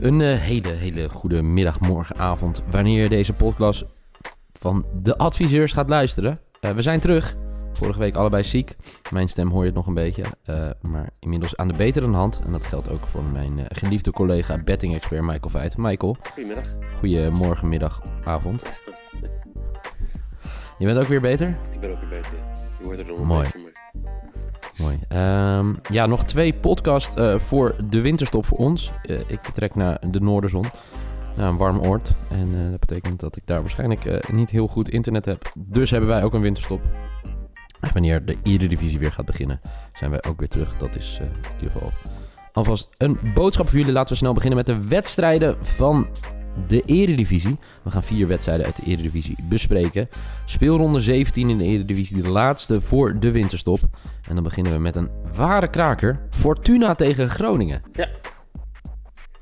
Een eh, hele, hele goede middag, morgen, avond. Wanneer je deze podcast van de adviseurs gaat luisteren. Eh, we zijn terug. Vorige week allebei ziek. Mijn stem hoor je het nog een beetje. eh, maar inmiddels aan de betere hand. En dat geldt ook voor mijn geliefde collega betting-expert Michael Veit. Michael, Goedemiddag. goedemorgen, middag, avond. Je bent ook weer beter? Ik ben ook weer beter. Je hoort er nog een Mooi. beetje, Ehm, ja, nog twee podcasts eh, voor de winterstop voor ons. Eh, ik vertrek naar de Noorderzon. Naar een warm oord. En eh, dat betekent dat ik daar waarschijnlijk niet heel goed internet heb. Dus hebben wij ook een winterstop. En wanneer de Eredivisie weer gaat beginnen, zijn wij ook weer terug. Dat is in ieder geval alvast een boodschap voor jullie. Laten we snel beginnen met de wedstrijden van de Eredivisie. We gaan vier wedstrijden uit de Eredivisie bespreken. Speelronde 17 in de Eredivisie, de laatste voor de winterstop. En dan beginnen we met een ware kraker. Fortuna tegen Groningen. Ja.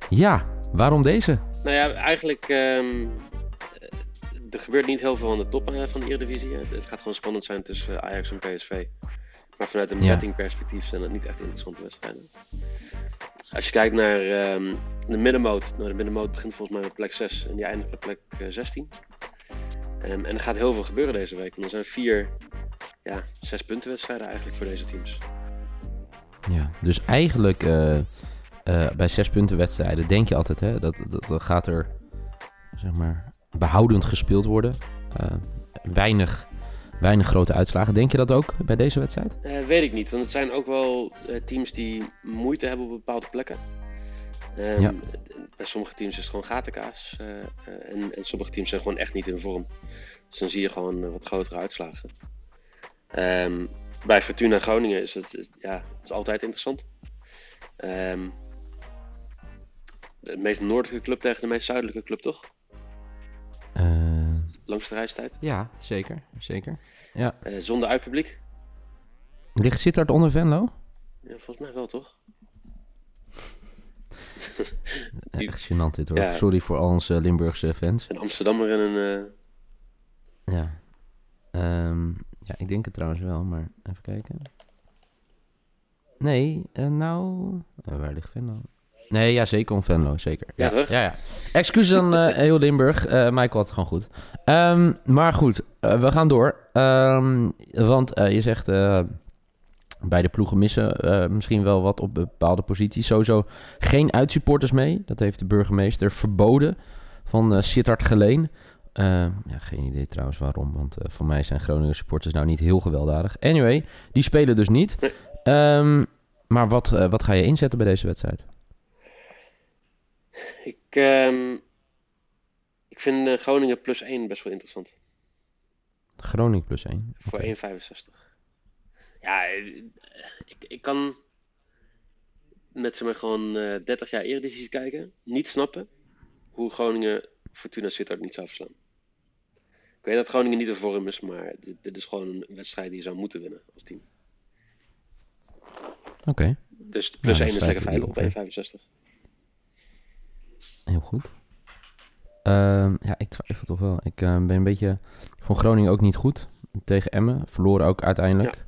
Ja, waarom deze? Nou ja, eigenlijk... eh, er gebeurt niet heel veel aan de top eh, van de Eredivisie. Het gaat gewoon spannend zijn tussen eh, Ajax en PSV. Maar vanuit een bettingperspectief zijn dat niet echt interessante wedstrijden. Als je kijkt naar ehm, de middenmoot. Nou, de middenmoot begint volgens mij met plek 6 en die eindigt bij plek eh, 16. Ehm, en er gaat heel veel gebeuren deze week. Want er zijn vier, ja, zes punten wedstrijden eigenlijk voor deze teams. Ja, dus eigenlijk eh, eh, bij zes punten wedstrijden denk je altijd hè, dat, dat, gaat er zeg maar, behoudend gespeeld worden. Eh, weinig, weinig grote uitslagen. Denk je dat ook bij deze wedstrijd? Eh, weet ik niet, want het zijn ook wel eh, teams die moeite hebben op bepaalde plekken. Ehm, Ja. Bij sommige teams is het gewoon gatenkaas eh, en, en sommige teams zijn gewoon echt niet in vorm. Dus dan zie je gewoon wat grotere uitslagen. Ehm, bij Fortuna Groningen is het is, ja, het is altijd interessant. Ehm, de meest noordelijke club tegen de meest zuidelijke club, toch? Langste reistijd. ja, zeker. zeker. Eh, zonder uitpubliek. Ligt Sittard onder Venlo? Ja, volgens mij wel, toch? Echt gênant dit hoor. Ja. Sorry voor al onze Limburgse fans. Een Amsterdammer en een... eh, Ja. Ehm, ja, ik denk het trouwens wel, maar even kijken. Nee, eh, nou... waar ligt Venlo? Nee, ja, zeker om Venlo, zeker. Ja, Ja, toch? Ja, ja. Excuses aan eh, heel Limburg. Eh Michael had het gewoon goed. Ehm, maar goed, eh, we gaan door. Ehm, want je zegt... eh beide ploegen missen misschien wel wat op bepaalde posities. Sowieso geen uitsupporters mee. Dat heeft de burgemeester verboden van eh Sittard Geleen. Eh, ja, geen idee trouwens waarom, want voor mij zijn Groningen supporters nou niet heel gewelddadig. Anyway, die spelen dus niet. Ehm, maar wat, wat ga je inzetten bij deze wedstrijd? Ik, ehm, ik vind eh, Groningen plus 1 best wel interessant. Groningen plus 1. Voor 1,65. Ja, eh, ik, ik kan met zeg maar gewoon eh 30 jaar Eredivisie kijken. Niet snappen hoe Groningen Fortuna Sittard niet zou verslaan. Ik weet dat Groningen niet in vorm is, maar dit, dit is gewoon een wedstrijd die je zou moeten winnen als team. Oké, Dus plus Ja, 1 dan is lekker veilig op 1,65. Heel goed. Ehm, ja, ik twijfel toch wel. Ik eh, ben een beetje... Vond Groningen ook niet goed tegen Emmen. Verloren ook uiteindelijk.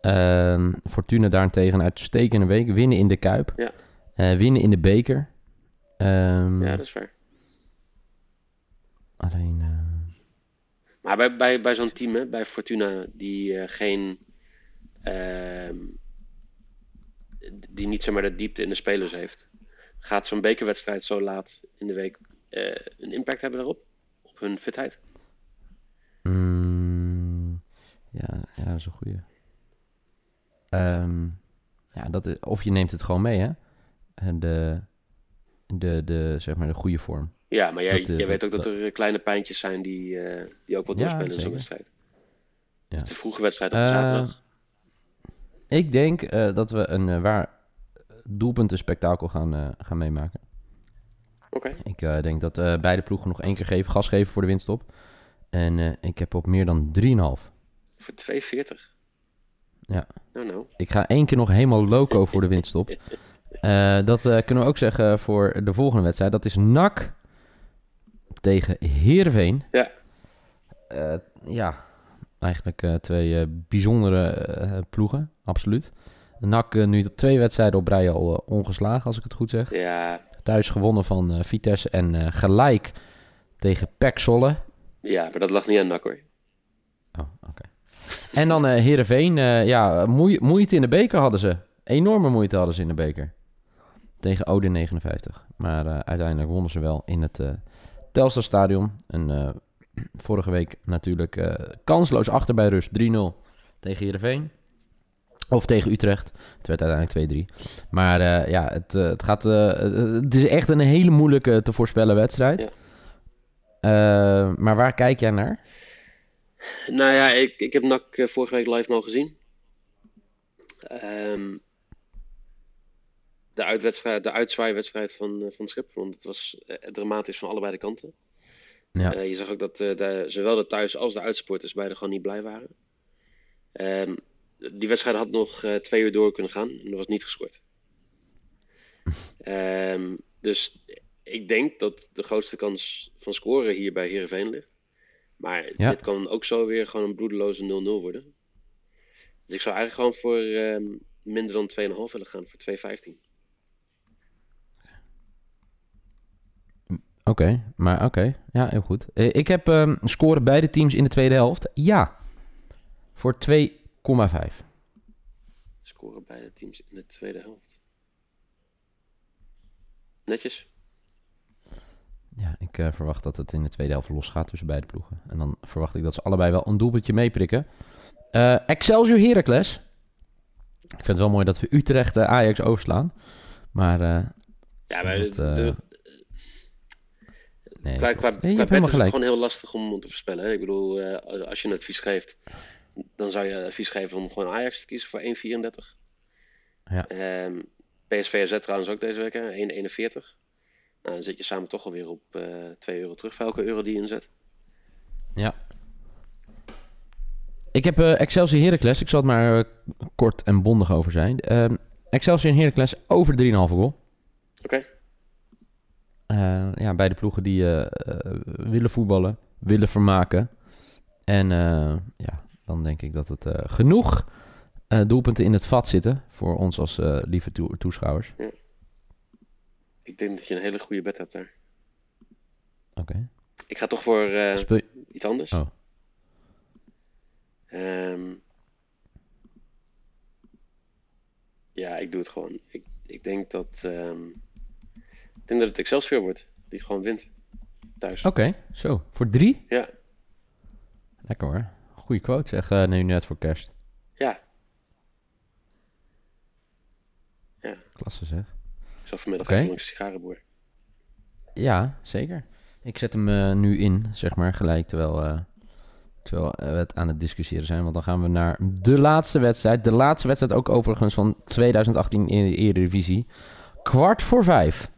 Ehm, Fortuna daarentegen een uitstekende week. Winnen in de Kuip. Ja. Eh, winnen in de beker. Ehm, Ja, dat is waar. Alleen... eh, Maar bij, bij, bij zo'n team, hè, bij Fortuna, die geen. die niet zeg maar de diepte in de spelers heeft. Gaat zo'n bekerwedstrijd zo laat in de week eh, een impact hebben daarop? Op hun fitheid? Mm, ja, ja, dat is een goeie. Ehm, ja, dat is, of je neemt het gewoon mee, hè? De, de, de, zeg maar, de goede vorm. Ja, maar jij, Dat, eh, weet ook dat- dat er eh, kleine pijntjes zijn die, die ook Ja, doorspelen in zo'n wedstrijd. Ja. Het is de vroege wedstrijd op zaterdag. Ik denk dat we een eh, waar doelpuntenspektakel gaan, eh, gaan meemaken. Oké. Ik eh, denk dat eh, beide ploegen nog één keer geven, gas geven voor de winststop. En eh, ik heb op meer dan 3,5. Voor 2,40. Ja. Nou, nou. Ik ga één keer nog helemaal loco voor de winststop. Eh, dat kunnen we ook zeggen voor de volgende wedstrijd. Dat is NAC tegen Heerenveen. Ja. Ja, eigenlijk twee bijzondere ploegen, absoluut. NAC uh, nu twee wedstrijden op rij al uh, ongeslagen, als ik het goed zeg. Ja. Thuis gewonnen van uh, Vitesse en gelijk tegen Pek. Ja, maar dat lag niet aan NAC hoor. Oh, oké. En dan uh, Heerenveen. ja, moe moeite in de beker hadden ze. Enorme moeite hadden ze in de beker. Tegen Ode 59. Maar uiteindelijk wonnen ze wel in het Telstar Stadion. En vorige week natuurlijk kansloos achter bij rust. 3-0 tegen Heerenveen. Of tegen Utrecht. Het werd uiteindelijk 2-3. Maar uh, ja, het, uh, het, gaat, uh, het is echt een hele moeilijke te voorspellen wedstrijd. Ja. maar waar kijk jij naar? Nou ja, ik, ik heb NAC vorige week live mogen zien. Um, de, uitwedstrijd, de uitzwaaiwedstrijd van, van Schip. Want het was dramatisch van allebei de kanten. Ja. je zag ook dat de, zowel de thuis- als de uitsporters beide gewoon niet blij waren. Um, die wedstrijd had nog uh, twee uur door kunnen gaan en er was niet gescoord. um, dus ik denk dat de grootste kans van scoren hier bij Heerenveen ligt. Maar ja. dit kan ook zo weer gewoon een bloedeloze 0-0 worden. Dus ik zou eigenlijk gewoon voor um, minder dan 2,5 willen gaan, voor 2,15. Oké, okay, maar oké. Okay. Ja, heel goed. Ik heb um, scoren beide teams in de tweede helft. Ja. Voor 2 0,5. Scoren beide teams in de tweede helft. Netjes. Ja, ik uh, verwacht dat het in de tweede helft losgaat tussen beide ploegen. En dan verwacht ik dat ze allebei wel een doelpuntje meeprikken. Uh, Excelsior Heracles. Ik vind het wel mooi dat we Utrecht uh, Ajax overslaan. Maar... ja, maar... Dat, de, nee, qua qua, nee, qua is het gewoon heel lastig om te voorspellen. Hè? Ik bedoel, als je een advies geeft dan zou je advies geven om gewoon Ajax te kiezen voor 1,34. Ja. Um, ehm, PSV AZ trouwens ook deze week, 1,41. Nou, dan zit je samen toch alweer op uh, eh, 2 euro terug voor elke euro die je inzet. Ja. Ik heb uh, Excelsior Heracles. Ik zal het maar uh, kort en bondig over zijn. Uh, Excelsior en Heracles over 3,5 goal. Oké. Okay. ja, beide ploegen die willen voetballen, willen vermaken. En ja, dan denk ik dat het uh, genoeg uh, doelpunten in het vat zitten voor ons als uh, lieve to toeschouwers. Ja. Ik denk dat je een hele goede bed hebt daar. Oké. Okay. Ik ga toch voor iets anders. Oh. Um, ja, ik doe het gewoon. Ik, ik denk dat. Um, ik denk dat het Excelsior wordt. Die gewoon wint. Thuis. Oké, okay, zo. Voor drie? Ja. Lekker hoor. Goeie quote zeg, uh, nu net voor kerst. Ja. Ja. Klasse zeg. Ik zal vanmiddag okay. even langs de sigarenboer. Ja, zeker. Ik zet hem uh, nu in, zeg maar, gelijk terwijl, uh, terwijl we het aan het discussiëren zijn. Want dan gaan we naar de laatste wedstrijd. De laatste wedstrijd ook overigens van 2018 in de Eredivisie. Kwart voor vijf.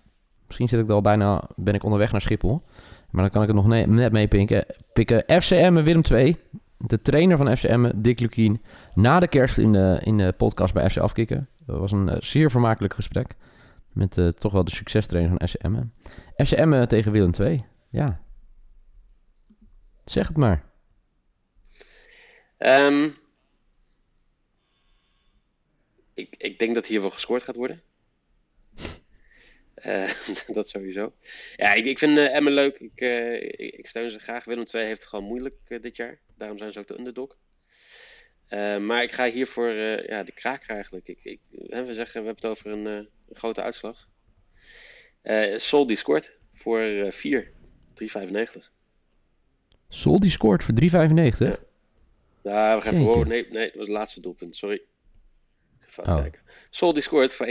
Misschien zit ik al bijna, ben ik onderweg naar Schiphol. Maar dan kan ik het nog net mee pikken. pikken. FCM Willem 2 de trainer van FCM, Dick Lukien, na de kerst in de, in de podcast bij FC Afkikken. Dat was een uh, zeer vermakelijk gesprek met uh, toch wel de succestrainer van. FCM uh, tegen Willem 2. Ja. Zeg het maar. Um, ik, ik denk dat hier wel gescoord gaat worden. Uh, dat sowieso. Ja, ik, ik vind uh, Emmen leuk. Ik, uh, ik, steun ze graag. Willem II heeft het gewoon moeilijk dit jaar. Daarom zijn ze ook de underdog. maar ik ga hier voor ja, de kraker eigenlijk. Ik, ik, we zeggen, we hebben het over een, een grote uitslag. Sol die scoort voor 4. 3,95. Sol die scoort voor 3,95? Ja. Ja, we gaan even... Oh, nee, nee, dat was het laatste doelpunt. Sorry. Even oh. kijken. Sol die scoort voor 1,85.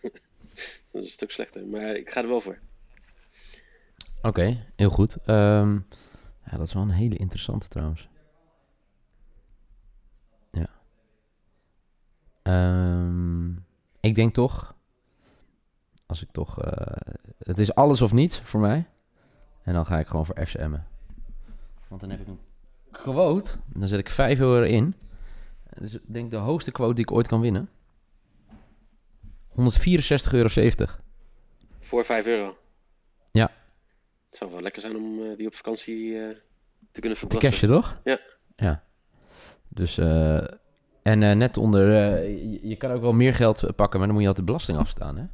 Dat is een stuk slechter, maar ik ga er wel voor. Oké, heel goed. Um, ja, dat is wel een hele interessante trouwens. Ja. Um, ik denk toch, als ik toch, uh, het is alles of niets voor mij. En dan ga ik gewoon voor FCM. Want dan heb ik een quote, dan zet ik 5 euro in. Dus ik denk de hoogste quote die ik ooit kan winnen. 164,70 euro. Voor 5 euro? Ja. Het zou wel lekker zijn om uh, die op vakantie uh, te kunnen verplassen. Te cashen, toch? Ja. Ja. Dus uh, En eh, net onder, eh, je, je kan ook wel meer geld pakken, maar dan moet je altijd belasting afstaan, hè?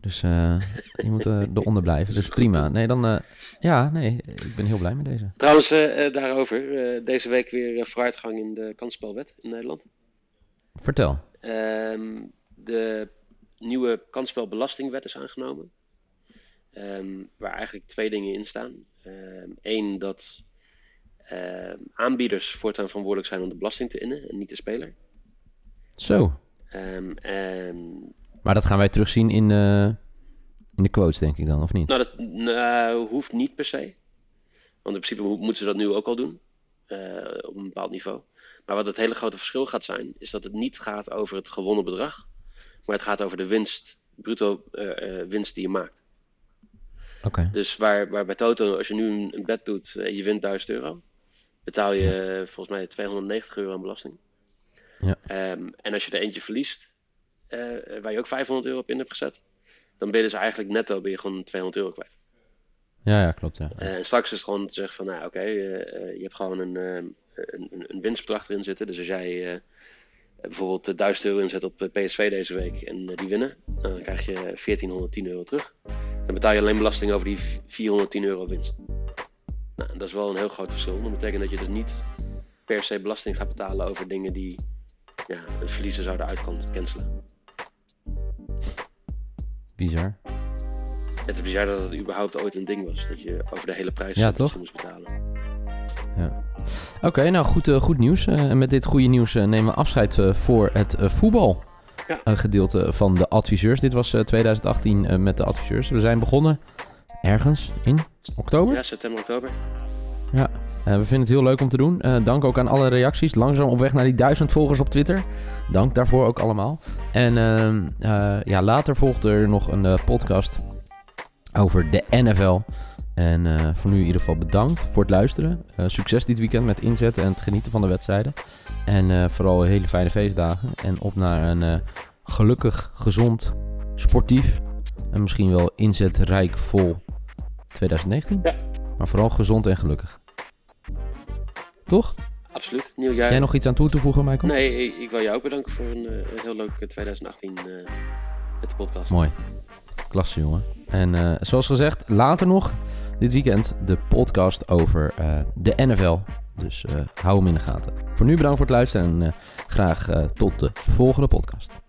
Dus eh, je moet eh, eronder blijven. Dus prima. Nee, dan, eh, ja, nee, ik ben heel blij met deze. Trouwens, eh, eh, daarover. eh, deze week weer eh, vooruitgang in de kansspelwet in Nederland. Vertel. Ehm, de nieuwe kansspelbelastingwet is aangenomen. Ehm, waar eigenlijk twee dingen in staan. Eén, dat ehm, aanbieders voortaan verantwoordelijk zijn om de belasting te innen en niet de speler. Zo. Ehm, en Maar dat gaan wij terugzien in, eh, in de quotes, denk ik dan, of niet? Nou, dat nou, hoeft niet per se. Want in principe mo- moeten ze dat nu ook al doen. eh, op een bepaald niveau. Maar wat het hele grote verschil gaat zijn, is dat het niet gaat over het gewonnen bedrag. Maar het gaat over de winst, bruto eh, eh, winst die je maakt. Oké. Dus waar, waar bij Toto, als je nu een, bet doet en je wint 1000 euro, betaal je eh, volgens mij 290 euro aan belasting. Ja. Ehm, en als je er eentje verliest, eh, waar je ook 500 euro op in hebt gezet, dan ben je dus eigenlijk netto ben je gewoon 200 euro kwijt. Ja, ja, klopt, ja. Eh, en straks is het gewoon te zeggen van, nou oké, eh, eh, je hebt gewoon een, eh, een, een, winstbedrag erin zitten. Dus als jij eh, bijvoorbeeld eh, 1000 euro inzet op eh, PSV deze week en eh, die winnen, dan krijg je 1410 euro terug. Dan betaal je alleen belasting over die 410 euro winst. Nou, dat is wel een heel groot verschil. Dat betekent dat je dus niet per se belasting gaat betalen over dingen die ja, een verliezer zouden uit kunnen cancelen. Bizar. Het is bizar dat het überhaupt ooit een ding was. Dat je over de hele prijs Ja, moest betalen. Oké, nou goed, eh, goed nieuws. Eh, en met dit goede nieuws eh, nemen we afscheid voor het voetbal. Ja. gedeelte van de adviseurs. Dit was eh, 2018 eh, met de adviseurs. We zijn begonnen ergens in oktober. Ja, september, oktober. Eh, we vinden het heel leuk om te doen. Dank ook aan alle reacties. Langzaam op weg naar die duizend volgers op Twitter. Dank daarvoor ook allemaal. En ehm, eh, ja, later volgt er nog een podcast over de NFL. En eh, voor nu in ieder geval bedankt voor het luisteren. Eh, succes dit weekend met inzetten en het genieten van de wedstrijden. En eh, vooral hele fijne feestdagen. En op naar een gelukkig, gezond, sportief en misschien wel inzetrijk vol 2019. Ja. Maar vooral gezond en gelukkig. Toch? Absoluut. Nieuw jaar. Jij nog iets aan toe te voegen, Michael? Nee, ik, ik wil jou ook bedanken voor een, een heel leuk eh, 2018 eh, met de podcast. Mooi. Jongen. En eh, zoals gezegd, later nog dit weekend de podcast over eh, de NFL. Dus eh, hou hem in de gaten. Voor nu bedankt voor het luisteren en graag tot de volgende podcast.